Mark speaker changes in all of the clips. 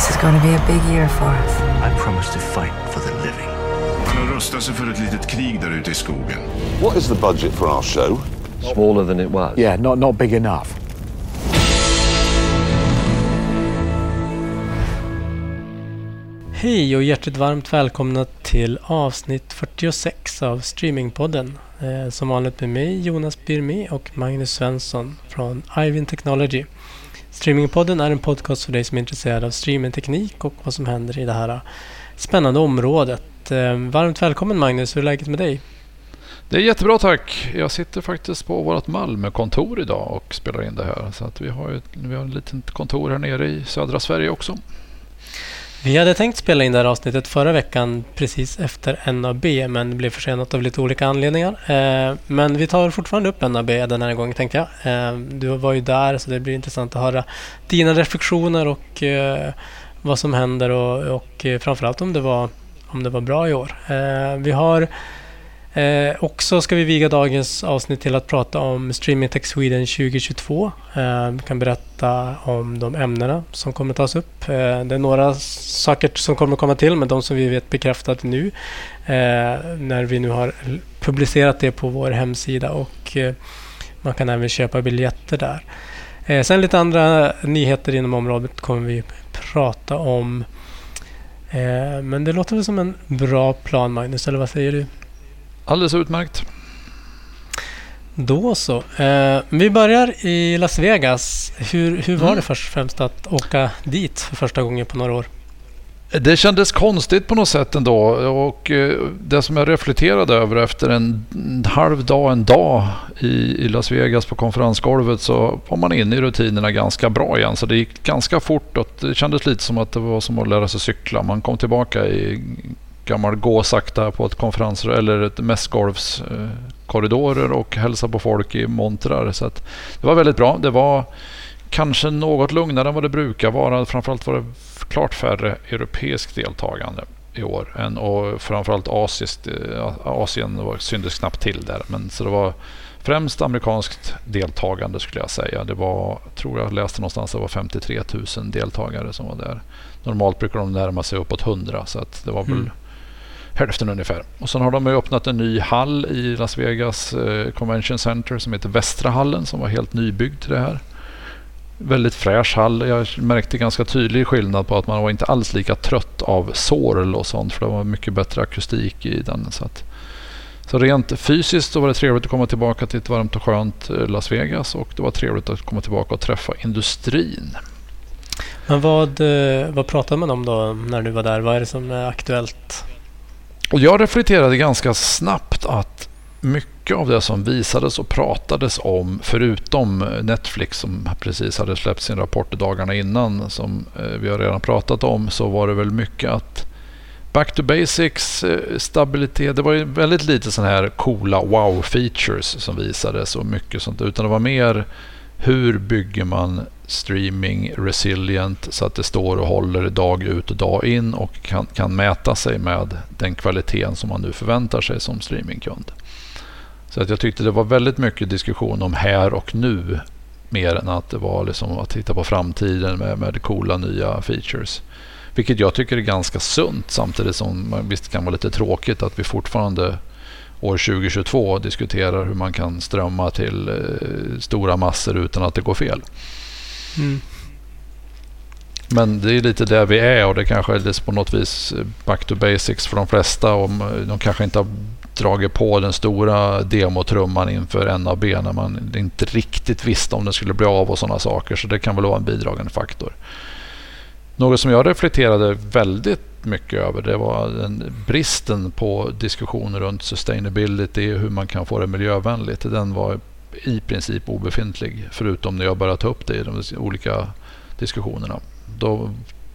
Speaker 1: This is going to be a big year for us.
Speaker 2: I promise to fight for the living.
Speaker 3: Han har rustat sig för ett litet krig där ute i skogen.
Speaker 4: What is the budget for our show?
Speaker 2: Smaller than it was.
Speaker 5: Yeah, not, not big enough.
Speaker 6: Hej och hjärtligt varmt välkomna till avsnitt 46 av Streamingpodden. Eh, som vanligt med mig Jonas Birmi och Magnus Svensson från Ivin Technology. Streamingpodden är en podcast för dig som är intresserad av streamingteknik och vad som händer i det här spännande området. Eh, varmt välkommen Magnus, hur är läget med dig?
Speaker 7: Det är jättebra tack. Jag sitter faktiskt på vårt Malmökontor idag och spelar in det här. Så att vi har ett, vi har ett litet kontor här nere i södra Sverige också.
Speaker 6: Vi hade tänkt spela in det här avsnittet förra veckan precis efter NAB men det blev försenat av lite olika anledningar. Eh, men vi tar fortfarande upp NAB den här gången tänkte jag. Eh, du var ju där så det blir intressant att höra dina reflektioner och eh, vad som händer och, och framförallt om det, var, om det var bra i år. Vi har Eh, också ska vi viga dagens avsnitt till att prata om Streaming Tech Sweden 2022. Eh, vi kan berätta om de ämnena som kommer tas upp. Eh, det är några saker som kommer komma till, men de som vi vet bekräftat nu eh, när vi nu har publicerat det på vår hemsida och eh, man kan även köpa biljetter där. Eh, sen lite andra nyheter inom området kommer vi prata om. Eh, men det låter väl som en bra plan Magnus, eller vad säger du?
Speaker 7: Alldeles utmärkt.
Speaker 6: Då så. Eh, vi börjar i Las Vegas. Hur, hur var mm. det först och främst att åka dit för första gången på några år?
Speaker 7: Det kändes konstigt på något sätt ändå. Och eh, det som jag reflekterade över efter en halv dag, en dag i, i Las Vegas på konferensgolvet så var man inne i rutinerna ganska bra igen. Så det gick ganska fort och det kändes lite som att det var som att lära sig cykla. Man kom tillbaka i gammal gå sakta på ett konferens eller ett mässgolvskorridorer och hälsa på folk i montrar. Så det var väldigt bra. Det var kanske något lugnare än vad det brukar vara. Framförallt var det klart färre europeiskt deltagande i år. Än, och framförallt Asiskt, eh, Asien var, syntes knappt till där. Men, så det var främst amerikanskt deltagande skulle jag säga. Det var, tror jag läste någonstans, det var 53 000 deltagare som var där. Normalt brukar de närma sig uppåt 100 så att det var väl mm hälften ungefär. Och sen har de öppnat en ny hall i Las Vegas eh, Convention Center som heter Västra hallen som var helt nybyggd till det här. Väldigt fräsch hall. Jag märkte ganska tydlig skillnad på att man var inte alls lika trött av sorl och sånt för det var mycket bättre akustik i den. Så, att, så rent fysiskt så var det trevligt att komma tillbaka till ett varmt och skönt eh, Las Vegas och det var trevligt att komma tillbaka och träffa industrin.
Speaker 6: Men vad, eh, vad pratade man om då när du var där? Vad är det som är aktuellt?
Speaker 7: Och jag reflekterade ganska snabbt att mycket av det som visades och pratades om, förutom Netflix som precis hade släppt sin rapport dagarna innan, som eh, vi har redan pratat om, så var det väl mycket att Back to basics, eh, stabilitet. Det var ju väldigt lite sådana här coola wow-features som visades och mycket sånt. Utan det var mer hur bygger man streaming resilient så att det står och håller dag ut och dag in och kan, kan mäta sig med den kvaliteten som man nu förväntar sig som streamingkund. Så att jag tyckte det var väldigt mycket diskussion om här och nu mer än att det var liksom att titta på framtiden med, med coola nya features. Vilket jag tycker är ganska sunt samtidigt som visst kan vara lite tråkigt att vi fortfarande år 2022 diskuterar hur man kan strömma till eh, stora massor utan att det går fel. Mm. Men det är lite där vi är och det kanske är på något vis back to basics för de flesta. Och de kanske inte har dragit på den stora demotrumman inför NAB när man inte riktigt visste om det skulle bli av och sådana saker. Så det kan väl vara en bidragande faktor. Något som jag reflekterade väldigt mycket över det var den bristen på diskussioner runt sustainability och hur man kan få det miljövänligt. Den var i princip obefintlig förutom när jag började ta upp det i de olika diskussionerna. Då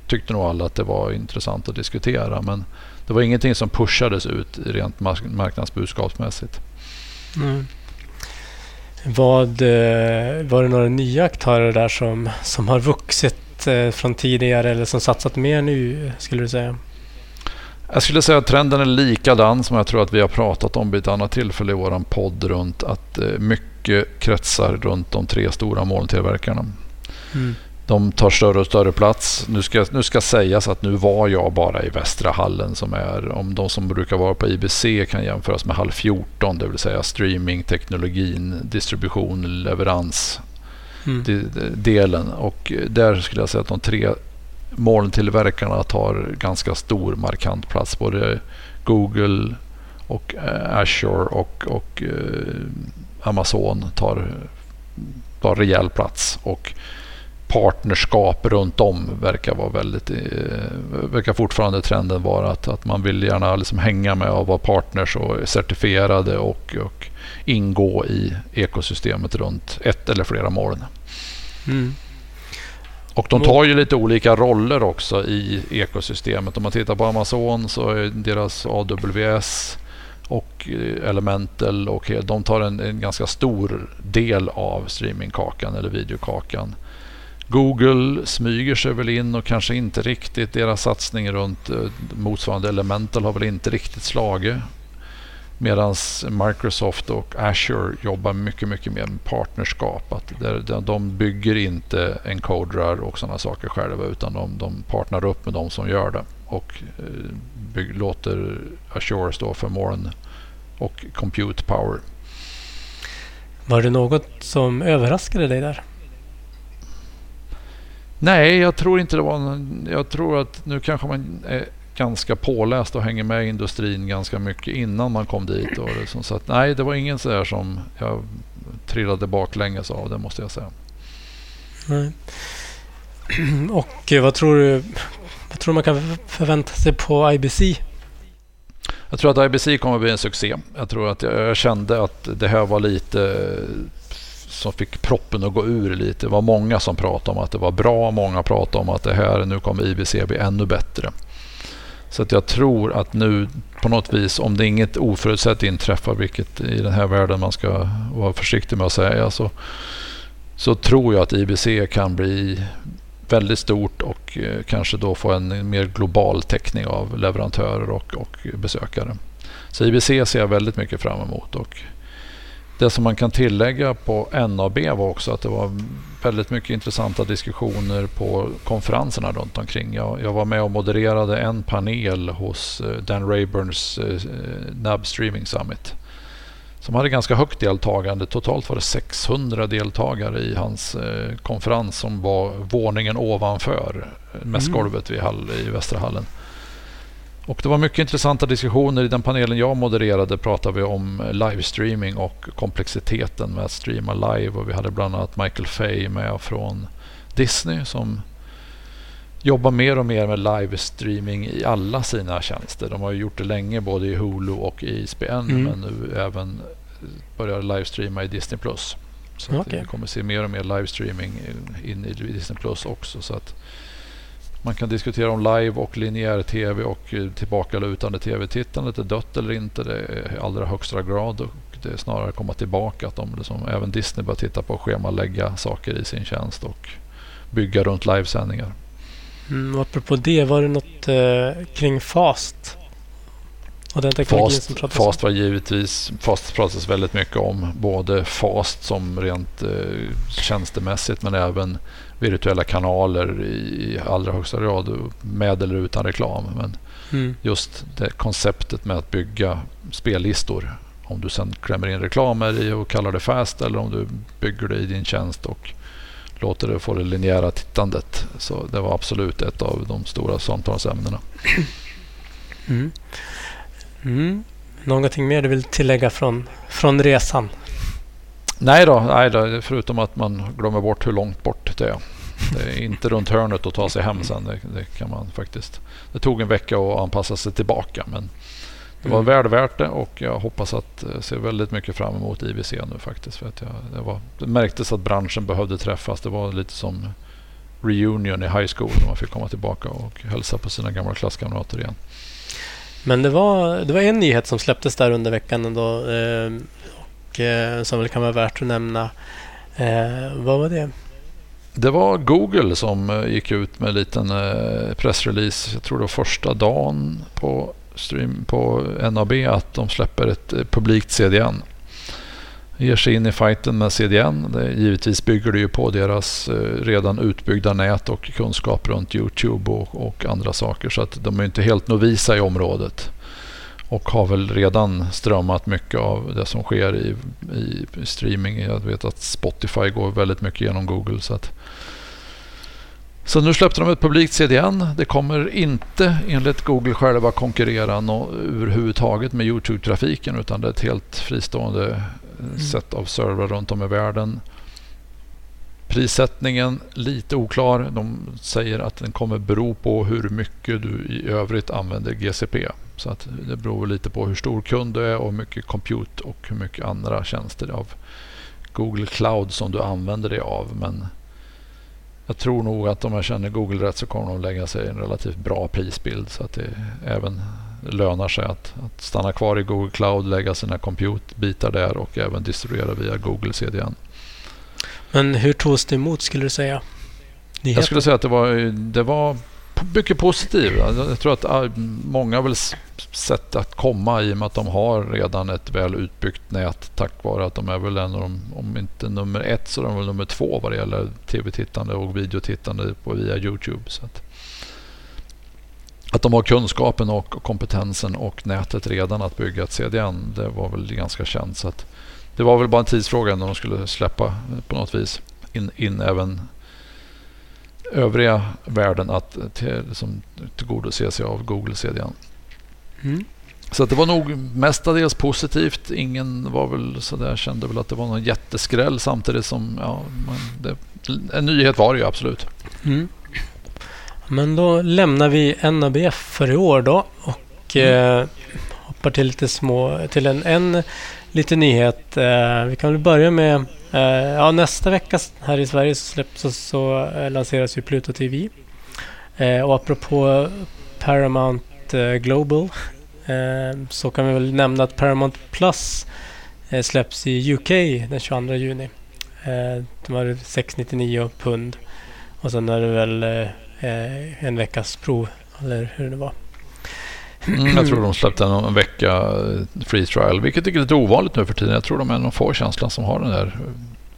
Speaker 7: tyckte nog alla att det var intressant att diskutera men det var ingenting som pushades ut rent marknadsbudskapsmässigt. Mm.
Speaker 6: Vad, eh, var det några nya aktörer där som, som har vuxit eh, från tidigare eller som satsat mer nu skulle du säga?
Speaker 7: Jag skulle säga att trenden är likadan som jag tror att vi har pratat om vid ett annat tillfälle i vår podd runt att eh, mycket kretsar runt de tre stora molntillverkarna. Mm. de tar större och större plats. Nu ska, nu ska sägas att nu var jag bara i västra hallen som är, om de som brukar vara på IBC kan jämföras med hall 14, det vill säga streaming, teknologin, distribution, leverans mm. delen. Och där skulle jag säga att de tre molntillverkarna tar ganska stor markant plats. Både Google och eh, Azure och, och eh, Amazon tar, tar rejäl plats. Och partnerskap runt om verkar vara väldigt eh, verkar fortfarande trenden vara att, att man vill gärna liksom hänga med och vara partners och certifierade och, och ingå i ekosystemet runt ett eller flera moln. Mm. Och de tar ju lite olika roller också i ekosystemet. Om man tittar på Amazon så är deras AWS och eh, Elemental och de tar en, en ganska stor del av streamingkakan eller videokakan. Google smyger sig väl in och kanske inte riktigt deras satsning runt eh, motsvarande Elemental har väl inte riktigt slagit. Medan Microsoft och Azure jobbar mycket, mycket mer med partnerskap. Att de bygger inte encodrar och sådana saker själva utan de, de partnerar upp med de som gör det och eh, bygg, låter Azure stå för moln och compute power.
Speaker 6: Var det något som överraskade dig där?
Speaker 7: Nej, jag tror inte det var någon, Jag tror att nu kanske man är ganska påläst och hänger med i industrin ganska mycket innan man kom dit. Och det, så att, nej, det var ingen sådär som jag trillade baklänges av, det måste jag säga.
Speaker 6: Nej. Och vad tror du vad tror man kan förvänta sig på IBC?
Speaker 7: Jag tror att IBC kommer att bli en succé. Jag tror att jag kände att det här var lite som fick proppen att gå ur lite. Det var många som pratade om att det var bra. Många pratade om att det här, nu kommer IBC bli ännu bättre. Så att jag tror att nu på något vis, om det inget oförutsett inträffar, vilket i den här världen man ska vara försiktig med att säga, så, så tror jag att IBC kan bli väldigt stort och eh, kanske då få en mer global täckning av leverantörer och, och besökare. Så IBC ser jag väldigt mycket fram emot. Och det som man kan tillägga på NAB var också att det var väldigt mycket intressanta diskussioner på konferenserna runt omkring. Jag, jag var med och modererade en panel hos eh, Dan Rayburns eh, NAB Streaming Summit som hade ganska högt deltagande. Totalt var det 600 deltagare i hans eh, konferens som var våningen ovanför mässgolvet mm. i Västra hallen. Och det var mycket intressanta diskussioner. I den panelen jag modererade pratade vi om livestreaming och komplexiteten med att streama live. Och vi hade bland annat Michael Fay med från Disney som jobbar mer och mer med livestreaming i alla sina tjänster. De har gjort det länge både i Hulu och i ISBN mm. men nu även börjar livestreama i Disney+. Så okay. vi kommer se mer och mer livestreaming in i Disney Plus också. Så att man kan diskutera om live och linjär tv och eh, tillbakalutande tv-tittandet är dött eller inte. Det är i allra högsta grad. Och det är snarare komma tillbaka. Att de liksom, även Disney bör titta på att schemalägga saker i sin tjänst och bygga runt livesändningar.
Speaker 6: Mm, apropå det, var det något eh, kring FAST?
Speaker 7: Och den teknologin fast, som fast var givetvis, Fast pratas väldigt mycket om. Både Fast som rent eh, tjänstemässigt men även virtuella kanaler i allra högsta grad med eller utan reklam. Men mm. just det konceptet med att bygga spellistor. Om du sen klämmer in reklamer i och kallar det fast eller om du bygger det i din tjänst och låter det få det linjära tittandet. Så det var absolut ett av de stora samtalsämnena.
Speaker 6: Mm. Mm. Någonting mer du vill tillägga från, från resan?
Speaker 7: Nej då, nej då, förutom att man glömmer bort hur långt bort det är. Det är inte runt hörnet att ta sig hem sen. Det, det, kan man faktiskt. Det tog en vecka att anpassa sig tillbaka men det var mm. väl värt det och jag hoppas att eh, ser väldigt mycket fram emot IVC nu faktiskt. För att jag, det, var, det märktes att branschen behövde träffas. Det var lite som reunion i high school när man fick komma tillbaka och hälsa på sina gamla klasskamrater igen.
Speaker 6: Men det var, det var en nyhet som släpptes där under veckan ändå, eh, och, eh, som väl kan vara värt att nämna. Eh, vad var det?
Speaker 7: Det var Google som eh, gick ut med en liten eh, pressrelease. Jag tror det var första dagen på, stream, på NAB att de släpper ett eh, publikt CDN ger sig in i fighten med CDN. Det, givetvis bygger det ju på deras eh, redan utbyggda nät och kunskap runt Youtube och, och andra saker. Så att de är inte helt novisa i området. Och har väl redan strömmat mycket av det som sker i, i streaming. Jag vet att Spotify går väldigt mycket genom Google. Så att så nu släppte de ett publikt CDN. Det kommer inte enligt Google själva konkurrera no överhuvudtaget med Youtube-trafiken utan det är ett helt fristående mm. sätt av servrar runt om i världen. Prissättningen lite oklar. De säger att den kommer bero på hur mycket du i övrigt använder GCP. Så att det beror lite på hur stor kund du är och hur mycket compute och hur mycket andra tjänster av Google Cloud som du använder dig av. Men jag tror nog att om jag känner Google rätt så kommer de lägga sig i en relativt bra prisbild så att det även lönar sig att, att stanna kvar i Google Cloud, lägga sina compute-bitar där och även distribuera via Google CDN.
Speaker 6: Men hur togs det emot skulle du säga?
Speaker 7: Nyheten? Jag skulle säga att det var, det var mycket positivt. Jag tror att ah, många vill sätt att komma i och med att de har redan ett väl utbyggt nät tack vare att de är väl en av de, om inte nummer ett så är de väl nummer två vad det gäller tv-tittande och videotittande på, via Youtube. Så att, att de har kunskapen och kompetensen och nätet redan att bygga ett CDN det var väl ganska känt. Så det var väl bara en tidsfråga när de skulle släppa på något vis in, in även övriga världen att till, liksom, tillgodose sig av Google CDN. Mm. Så det var nog mestadels positivt. Ingen var väl så där, kände väl att det var någon jätteskräll samtidigt som ja, det, en nyhet var det ju absolut. Mm.
Speaker 6: Men då lämnar vi NABF för i år då och mm. eh, hoppar till lite små, till en, en liten nyhet. Eh, vi kan väl börja med eh, ja, nästa vecka här i Sverige så, släpps, så, så eh, lanseras ju Pluto TV. Eh, och apropå Paramount eh, Global så kan vi väl nämna att Paramount Plus släpps i UK den 22 juni. det var 699 pund och sen är det väl en veckas prov eller hur det var.
Speaker 7: Mm, jag tror de släppte en, vecka eh, free trial, vilket är lite ovanligt nu för tiden. Jag tror de är en av få känslan som har den där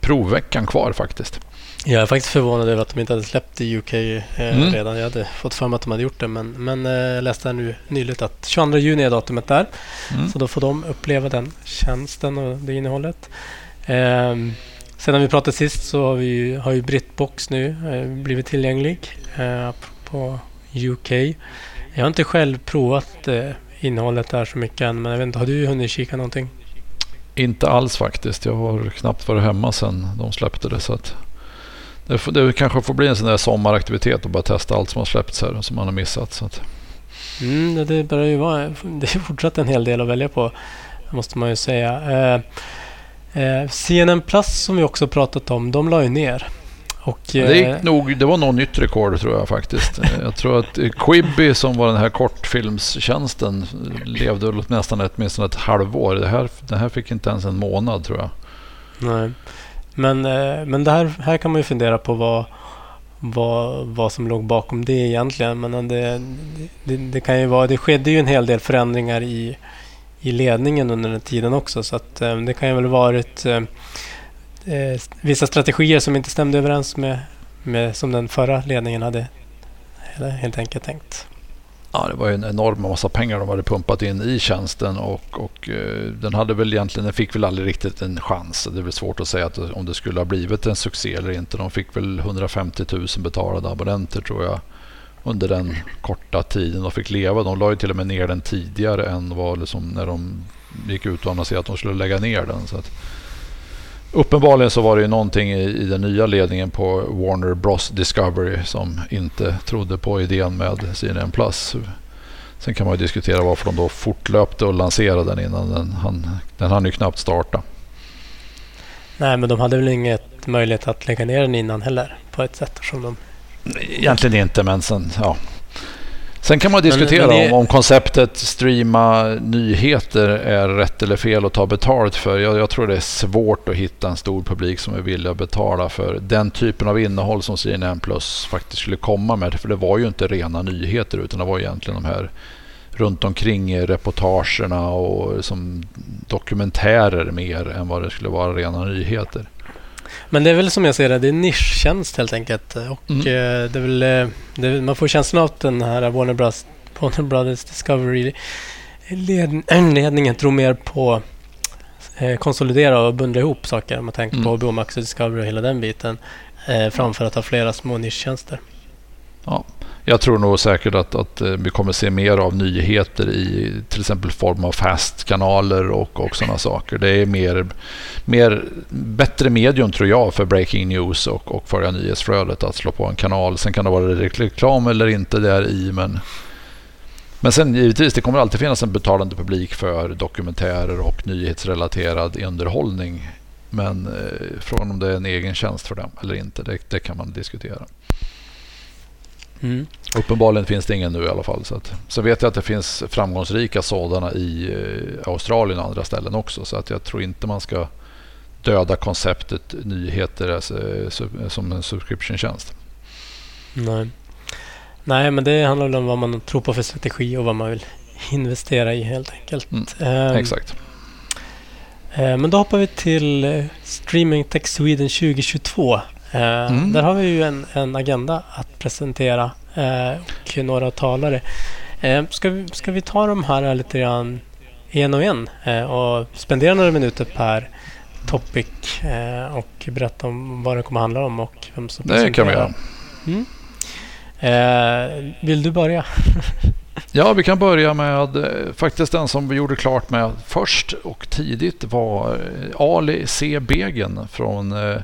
Speaker 7: provveckan kvar faktiskt.
Speaker 6: Jag är faktiskt förvånad över att de inte hade släppt i UK eh, mm. redan. Jag hade fått för mig att de hade gjort det, men, men eh, jag läste nu nyligt att 22 juni är datumet där. Mm. Så då får de uppleva den tjänsten och det innehållet. Eh, sen när vi pratade sist så har, vi, har ju Britbox nu eh, blivit tillgänglig eh, på UK. Jag har inte själv provat eh, innehållet där så mycket än, men jag vet inte, har du hunnit kika någonting?
Speaker 7: Inte alls faktiskt. Jag har knappt varit hemma sedan de släppte det. Så att det, får, det kanske får bli en sån där sommaraktivitet och bara testa allt som har släppts här som man har missat. Så att.
Speaker 6: Mm, det börjar ju vara det är fortsatt en hel del att välja på, måste man ju säga. Eh, eh, CNN Plus som vi också pratat om, de la ju ner.
Speaker 7: Och, det, gick eh, nog, det var någon nytt rekord tror jag faktiskt. jag tror att Quibi som var den här kortfilmstjänsten levde nästan ett, åtminstone ett halvår. Det här, det här fick inte ens en månad tror jag.
Speaker 6: Nej. Men, eh, men det här, här kan man ju fundera på vad, vad, vad som låg bakom det egentligen. Men det, det, det, kan ju vara, det skedde ju en hel del förändringar i, i ledningen under den tiden också. Så att, eh, det kan ju väl varit eh, vissa strategier som inte stämde överens med, med som den förra ledningen hade helt enkelt tänkt.
Speaker 7: Ja, det var ju en enorm massa pengar de hade pumpat in i tjänsten och, och eh, den hade väl egentligen, den fick väl aldrig riktigt en chans. Det är väl svårt att säga att, om det skulle ha blivit en succé eller inte. De fick väl 150 000 betalade abonnenter tror jag under den korta tiden de fick leva. De la ju till och med ner den tidigare än vad liksom när de gick ut och annonserade att de skulle lägga ner den. Så att, Uppenbarligen så var det ju någonting i, i den nya ledningen på Warner Bros Discovery som inte trodde på idén med CNN Plus. Sen kan man ju diskutera varför de då fortlöpte och lanserade den innan den han, den hann ju knappt starta.
Speaker 6: Nej, men de hade väl inget möjlighet att lägga ner den innan heller på ett sätt som de...
Speaker 7: Egentligen inte, men sen ja. Sen kan man diskutera men, men det... om, om, konceptet streama nyheter är rätt eller fel att ta betalt för. Jag, jag, tror det är svårt att hitta en stor publik som är villig att betala för den typen av innehåll som CNN Plus faktiskt skulle komma med. För det var ju inte rena nyheter utan det var egentligen de här runt omkring reportagerna och som dokumentärer mer än vad det skulle vara rena nyheter.
Speaker 6: Men det är väl som jag ser det, det är nischtjänst helt enkelt. Och mm. Eh, det är väl, eh, det, man får känslan av att den här Warner Brothers, Warner Brothers Discovery ledningen tror mer på eh, konsolidera och bundla ihop saker. Om man tänker mm. på HBO Max och Discovery och hela den biten. Eh, framför att ha flera små nischtjänster.
Speaker 7: Ja, jag tror nog säkert att, att eh, vi kommer se mer av nyheter i till exempel form av fast-kanaler och, och sådana saker. Det är mer, mer bättre medium tror jag för breaking news och, och följa nyhetsflödet att slå på en kanal. Sen kan det vara reklam eller inte där i men men sen givetvis, det kommer alltid finnas en betalande publik för dokumentärer och nyhetsrelaterad underhållning. Men eh, frågan om det är en egen tjänst för dem eller inte, det, det kan man diskutera. Mm. Uppenbarligen finns det ingen nu i alla fall. Så, att, så vet jag att det finns framgångsrika sådana i eh, Australien och andra ställen också. Så att jag tror inte man ska döda konceptet nyheter alltså, som en subscription-tjänst.
Speaker 6: Nej. Nej, men det handlar väl om vad man tror på för strategi och vad man vill investera i helt enkelt.
Speaker 7: Mm, um, exakt.
Speaker 6: Uh, men då hoppar vi till uh, Streaming Tech Sweden 2022. Uh, mm. Där har vi ju en, en agenda att presentera och några talare. Ska vi, ska vi ta de här lite grann en och en och spendera några minuter per topic och berätta om vad det kommer att handla om och vem som
Speaker 7: Det kan vi göra. Mm.
Speaker 6: Eh, vill du börja?
Speaker 7: ja, vi kan börja med eh, faktiskt den som vi gjorde klart med först och tidigt var eh, Ali C. Begen från eh,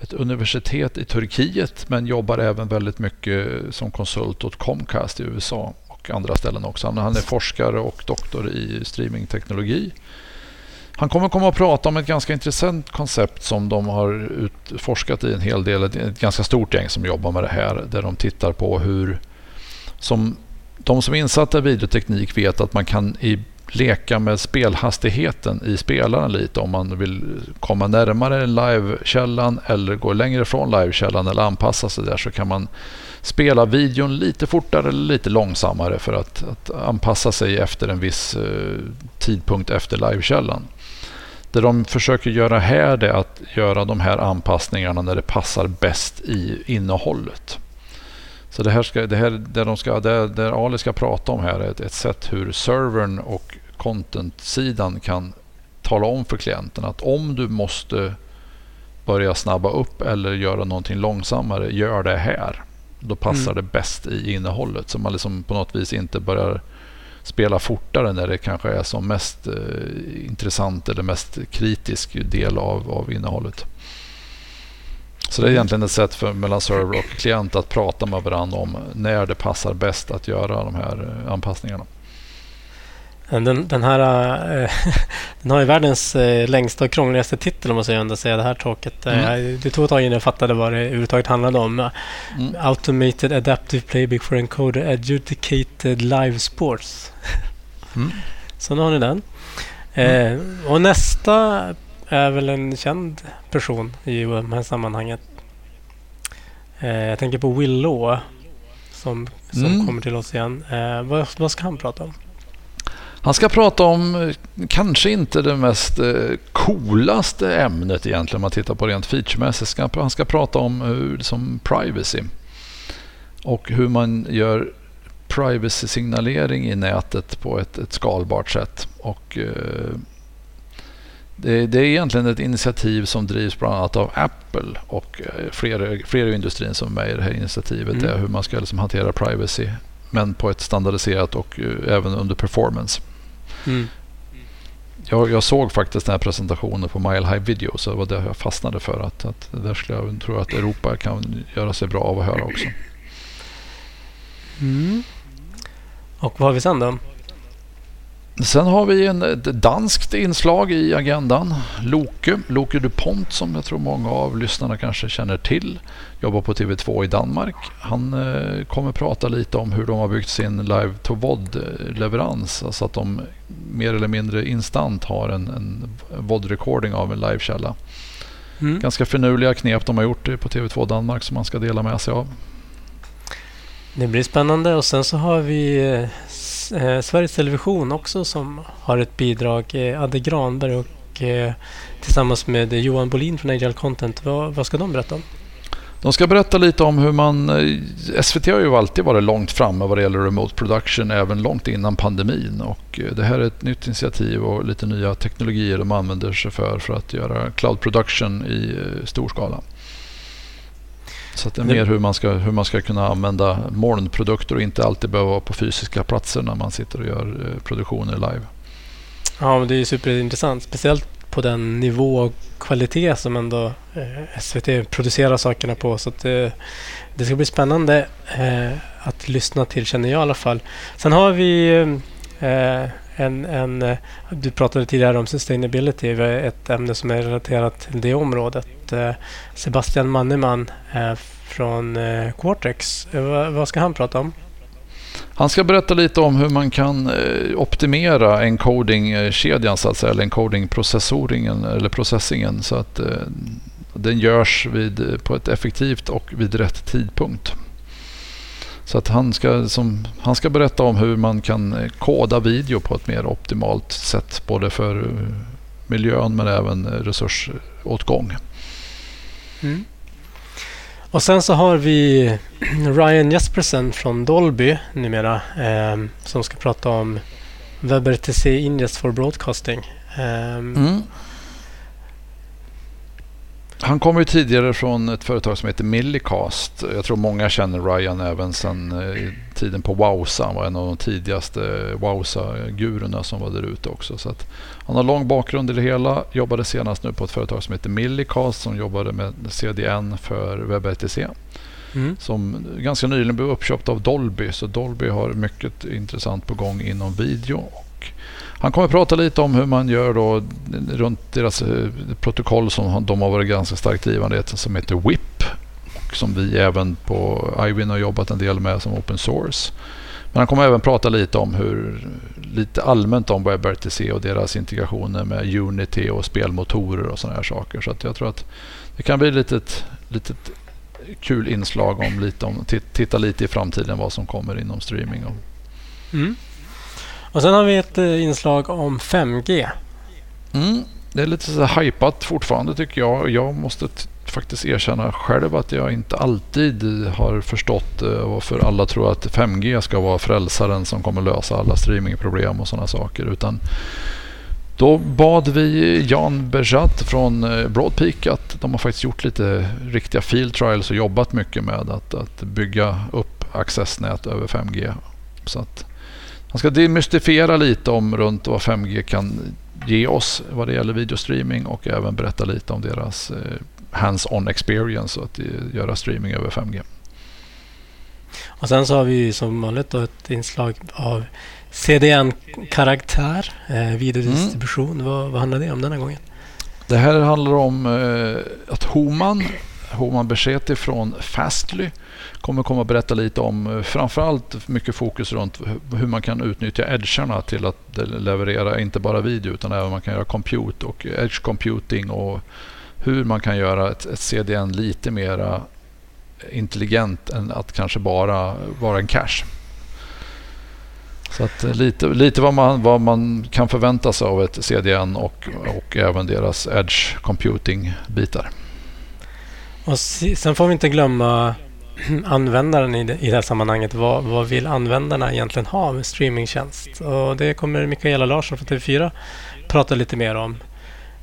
Speaker 7: ett universitet i Turkiet men jobbar även väldigt mycket som konsult åt Comcast i USA och andra ställen också. Han är forskare och doktor i streamingteknologi. Han kommer komma och prata om ett ganska intressant koncept som de har utforskat i en hel del. Ett ganska stort gäng som jobbar med det här. Där de tittar på hur... Som, de som är insatta i videoteknik vet att man kan i, leka med spelhastigheten i spelaren lite om man vill komma närmare livekällan eller gå längre från livekällan eller anpassa sig där så kan man spela videon lite fortare eller lite långsammare för att, att anpassa sig efter en viss eh, tidpunkt efter livekällan. Det de försöker göra här är att göra de här anpassningarna när det passar bäst i innehållet. Så det här ska, det här, det de ska, det, det Ali ska prata om här är ett, ett sätt hur servern och content-sidan kan tala om för klienten att om du måste börja snabba upp eller göra någonting långsammare, gör det här. Då passar mm. det bäst i innehållet. Så man liksom på något vis inte börjar spela fortare när det kanske är som mest eh, intressant eller mest kritisk del av, av innehållet. Så det är egentligen ett sätt för mellan server och klient att prata med varandra om när det passar bäst att göra de här eh, anpassningarna.
Speaker 6: Den, den här äh, den har ju världens äh, längsta och krångligaste titel om man säger, säga det här talket. Mm. det tog ett tag innan jag fattade vad det överhuvudtaget handlade om. Mm. Automated Adaptive Playbook for Encoder Adjudicated Live Sports. Mm. Så nu har ni den. Eh, och nästa är väl en känd person i de här sammanhanget. Eh, jag tänker på Willow som, som mm. kommer till oss igen. Eh, vad, vad ska han prata om?
Speaker 7: Han ska prata om eh, kanske inte det mest coolaste ämnet egentligen om man tittar på rent featuremässigt. Han ska prata om hur, som privacy och hur man gör privacy-signalering i nätet på ett, ett skalbart sätt. Och, eh, det, är egentligen ett initiativ som drivs bland annat av Apple och eh, flera, flera i industrin som är med i det här initiativet. Mm. Det är hur man ska liksom hantera privacy men på ett standardiserat och uh, även under performance. Mm. Jag, jag, såg faktiskt den här presentationen på Mile High Video så det var det jag fastnade för. Att, att där skulle jag tro att Europa kan göra sig bra av att höra också.
Speaker 6: Mm. Och vad har vi sen då?
Speaker 7: Sen har vi en, ett danskt inslag i agendan. Loke, Loke DuPont som jag tror många av lyssnarna kanske känner till. Jobbar på TV2 i Danmark. Han eh, kommer prata lite om hur de har byggt sin live to VOD-leverans. Alltså att de mer eller mindre instant har en, en VOD-recording av en livekälla. Mm. Ganska finurliga knep de har gjort på TV2 Danmark som man ska dela med sig av.
Speaker 6: Det blir spännande och sen så har vi eh, Sveriges Television också som har ett bidrag. Eh, Adde Granberg och eh, tillsammans med Johan Bolin från Agile Content. Vad, vad ska de berätta om?
Speaker 7: De ska berätta lite om hur man... Eh, SVT har ju alltid varit långt framme vad det gäller remote production, även långt innan pandemin. Och eh, det här är ett nytt initiativ och lite nya teknologier de använder sig för för att göra cloud production i eh, stor skala. Så att det är mer hur man, ska, hur man ska kunna använda molnprodukter och inte alltid behöva vara på fysiska platser när man sitter och gör eh, produktioner live.
Speaker 6: Ja, men det är superintressant. Speciellt på den nivå och kvalitet som ändå eh, SVT producerar sakerna på. Så att, eh, det ska bli spännande att lyssna till känner jag i alla fall. Sen har vi en, en du pratade tidigare om sustainability. Ett ämne som är relaterat till det området. Eh, Sebastian Manneman eh, från eh, Quartex. Eh, vad, ska han prata om?
Speaker 7: Han ska berätta lite om hur man kan eh, optimera encoding-kedjan så att säga, eller encoding-processoringen eller processingen så att eh, den görs vid, eh, på ett effektivt och vid rätt tidpunkt. Så att han ska, som, han ska berätta om hur man kan koda video på ett mer optimalt sätt både för miljön men även resursåtgång.
Speaker 6: Mm. Och sen så har vi Ryan Jespersen från Dolby numera eh, som ska prata om WebRTC Ingest for Broadcasting. Eh,
Speaker 7: Mm. Han kommer ju tidigare från ett företag som heter Millicast. Jag tror många känner Ryan även sedan eh, tiden på Wowza. Han var en av de tidigaste Wowza-gurorna som var där ute också. Så han har lång bakgrund i det hela. Jobbade senast nu på ett företag som heter Millicast som jobbade med CDN för WebRTC.
Speaker 6: mm.
Speaker 7: Som ganska nyligen blev uppköpt av Dolby. Så Dolby har mycket intressant på gång inom video. Han kommer att prata lite om hur man gör då runt deras eh, protokoll som de har varit ganska starkt drivande. i som heter WIP. Och som vi även på IWIN har jobbat en del med som open source. Men han kommer även prata lite om hur lite allmänt om WebRTC och deras integrationer med Unity och spelmotorer och sådana här saker. Så att jag tror att det kan bli ett litet, litet kul inslag om lite om titta lite i framtiden vad som kommer inom streaming. Och,
Speaker 6: Mm. Och sen har vi ett eh, inslag om 5G.
Speaker 7: mm, det är lite så hypat fortfarande tycker jag. Jag måste faktiskt erkänna själv att jag inte alltid har förstått eh, varför alla tror att 5G ska vara frälsaren som kommer lösa alla streamingproblem och sådana saker. Utan då bad vi Jan Berjat från eh, Broadpeak att de har faktiskt gjort lite riktiga field trials och jobbat mycket med att, att bygga upp accessnät över 5G. Så att han ska demystifiera lite om runt vad 5G kan ge oss vad det gäller videostreaming och även berätta lite om deras eh, hands-on experience att eh, göra streaming över 5G.
Speaker 6: Och sen så har vi som vanligt ett inslag av CDN-karaktär, eh, videodistribution. Vad, vad handlar det om denna gången?
Speaker 7: Det här handlar om eh, att Homan, Homan Besheti från Fastly kommer komma och berätta lite om eh, framförallt mycket fokus runt hur man kan utnyttja edgarna till att leverera inte bara video utan även man kan göra compute och edge computing och hur man kan göra ett, ett CDN lite mera intelligent än att kanske bara vara en cache. Så att eh, lite, lite vad, man, vad man kan förvänta sig av ett CDN och, och även deras edge computing-bitar.
Speaker 6: Och sen får vi inte glömma användaren i det, i det här sammanhanget. Vad, vad vill användarna egentligen ha med streamingtjänst? Och det kommer Mikaela Larsson från TV4 prata lite mer om.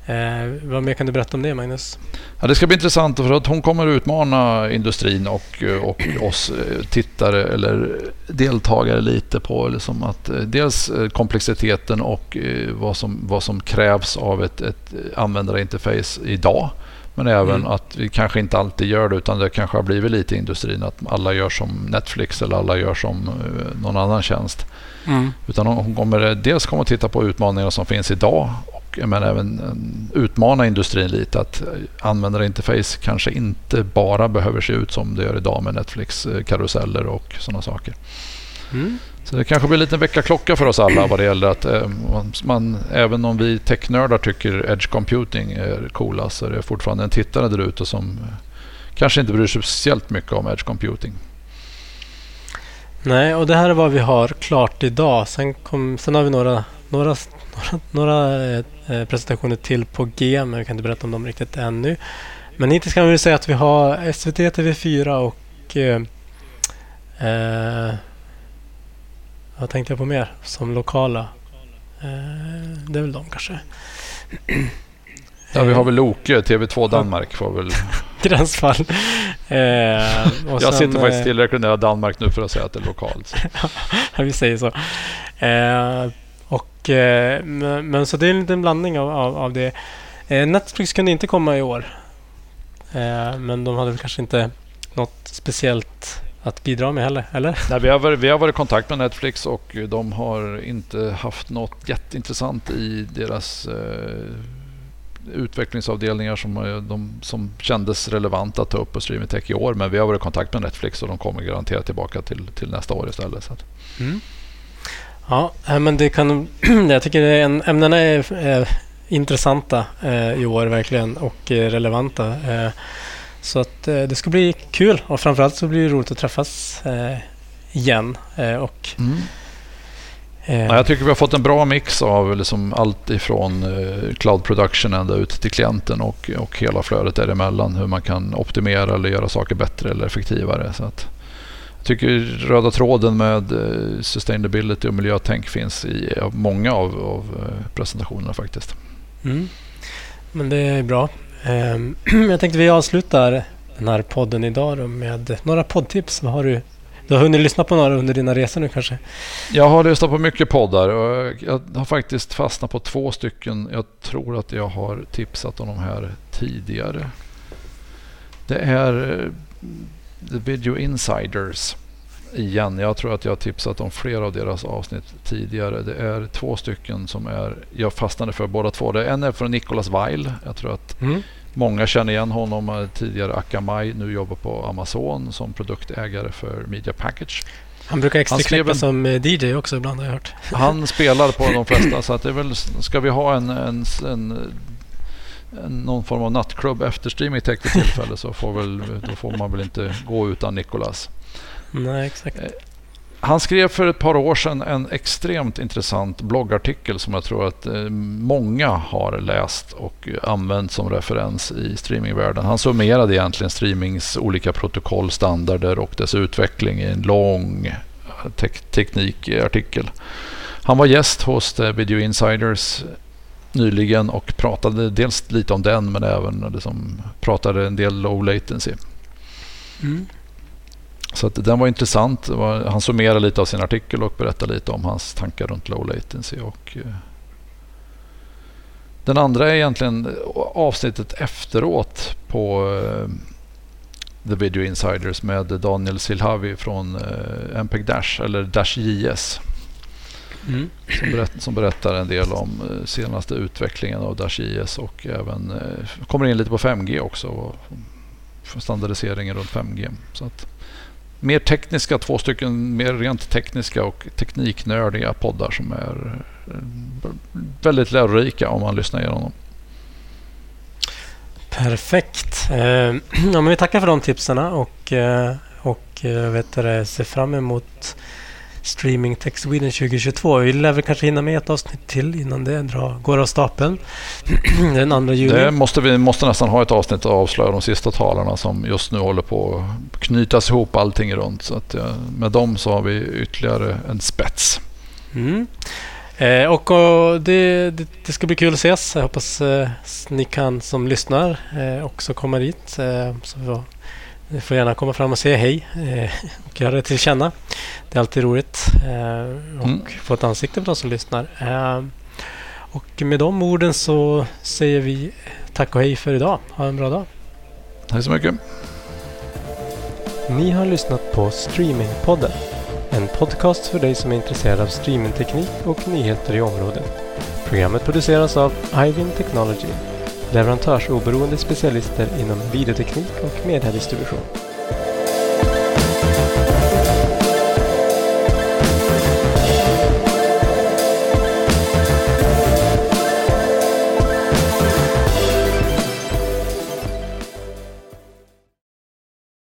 Speaker 6: Eh, vad mer kan du berätta om det Magnus?
Speaker 7: Ja, det ska bli intressant för att hon kommer utmana industrin och, och oss eh, tittare eller deltagare lite på liksom att eh, dels eh, komplexiteten och eh, vad som, vad som krävs av ett, ett användarinterface idag. Men även
Speaker 6: Mm.
Speaker 7: att vi kanske inte alltid gör det utan det kanske har blivit lite i industrin att alla gör som Netflix eller alla gör som eh, någon annan tjänst. Utan hon kommer eh, dels komma att titta på utmaningar som finns idag och men även eh, utmana industrin lite att eh, användarinterface kanske inte bara behöver se ut som det gör idag med Netflix-karuseller och sådana saker.
Speaker 6: Mm.
Speaker 7: Så det kanske blir en liten väckarklocka för oss alla vad det gäller att eh, man, man, även om vi technördar tycker edge computing är coola så är det fortfarande en tittare där ute som eh, kanske inte bryr sig speciellt mycket om edge computing.
Speaker 6: Nej, och det här är vad vi har klart idag. Sen, kom, sen har vi några, några, några, några eh, presentationer till på G, men vi kan inte berätta om dem riktigt ännu. Men hittills kan vi säga att vi har SVT, TV4 och... Eh, eh, vad tänkte jag på mer som lokala? Eh, det är väl de kanske.
Speaker 7: Ja, vi har väl Loke, TV2 Danmark får väl...
Speaker 6: Gränsfall. Eh,
Speaker 7: jag sen, sitter faktiskt eh, tillräckligt nära Danmark nu för att säga att det är lokalt.
Speaker 6: vi säger så. Eh, och, eh, men, så det är en liten blandning av, av, av det. Eh, Netflix kunde inte komma i år. Eh, men de hade väl kanske inte något speciellt att bidra med heller, eller?
Speaker 7: Nej, vi, har varit, vi har varit i kontakt med Netflix och de har inte haft något jätteintressant i deras utvecklingsavdelningar som, de, som kändes relevanta att ta upp på Streaming Tech i år. Men vi har varit i kontakt med Netflix och de kommer garanterat tillbaka till, till nästa år istället. Så mm.
Speaker 6: Ja, eh, men det kan... jag tycker en, ämnena är, är intressanta eh, i år verkligen och relevanta. Eh, så att eh, det ska bli kul och framförallt så blir det roligt att träffas eh, igen. och mm.
Speaker 7: Ja, jag tycker vi har fått en bra mix av liksom allt ifrån eh, cloud production ända ut till klienten och, och hela flödet däremellan. Hur man kan optimera eller göra saker bättre eller effektivare. Så att, tycker röda tråden med eh, sustainability och miljötänk finns i många av, av eh, presentationerna faktiskt.
Speaker 6: Mm. Men det är bra. Ehm, jag tänkte vi avslutar den här podden idag med några poddtips. Vad har du du har hunnit lyssna på några under dina resor nu kanske?
Speaker 7: Jag har lyssnat på mycket poddar och jag har faktiskt fastnat på två stycken. Jag tror att jag har tipsat om de här tidigare. Det är eh, The Video Insiders igen. Jag tror att jag har tipsat om flera av deras avsnitt tidigare. Det är två stycken som är, jag fastnade för båda två. Det en är från Nicholas Weil. Jag tror att mm. Många känner igen honom. Tidigare Akamai, nu jobbar på Amazon som produktägare för Media Package.
Speaker 6: Han brukar extra knäcka som eh, DJ också ibland har jag hört.
Speaker 7: Han spelar på de flesta så att det är väl, ska vi ha en, en, en, en någon form av nattklubb efter Streaming Tech tillfälle så får, väl, då får man väl inte gå utan Nikolas.
Speaker 6: Nej, exakt. Eh,
Speaker 7: han skrev för ett par år sedan en extremt intressant bloggartikel som jag tror att eh, många har läst och använt som referens i streamingvärlden. Han summerade egentligen streamings olika protokoll, standarder och dess utveckling i en lång eh, tek teknikartikel. Han var gäst hos Video Insiders nyligen och pratade dels lite om den men även liksom pratade en del low latency. Mm. Så att den var intressant. Han summerade lite av sin artikel och berättade lite om hans tankar runt low latency. Och, eh, den andra är egentligen avsnittet efteråt på eh, The Video Insiders med Daniel Silhavi från eh, MPEG Dash eller Dash JS. Mm. Som, berätt, som, berättar en del om eh, senaste utvecklingen av Dash IS och även eh, kommer in lite på 5G också. Och standardiseringen runt 5G. Så att, mer tekniska, två stycken mer rent tekniska och tekniknördiga poddar som är eh, väldigt lärorika om man lyssnar igenom dem.
Speaker 6: Perfekt. Eh, ja, men vi tackar för de tipsen och, och vet du, ser fram emot Streaming Tech Sweden 2022. Vi lär väl kanske hinna med ett avsnitt till innan det drar, går av stapeln. Den 2 juli.
Speaker 7: Det måste vi måste nästan ha ett avsnitt och avslöja de sista talarna som just nu håller på att knytas ihop allting runt. Så att, med dem så har vi ytterligare en spets.
Speaker 6: Mm. Eh, och, och det, det, det, ska bli kul att ses. Jag hoppas eh, ni kan som lyssnar eh, också komma dit. Eh, så får gärna komma fram och säga hej eh, och göra det till känna. Det är alltid roligt eh, och mm. få ett ansikte på de som lyssnar. Eh, och med de orden så säger vi tack och hej för idag. Ha en bra dag.
Speaker 7: Tack så mycket.
Speaker 6: Ni har lyssnat på Streamingpodden. En podcast för dig som är intresserad av streamingteknik och nyheter i området. Programmet produceras av Ivin Technology leverantörsoberoende specialister inom videoteknik och mediedistribution.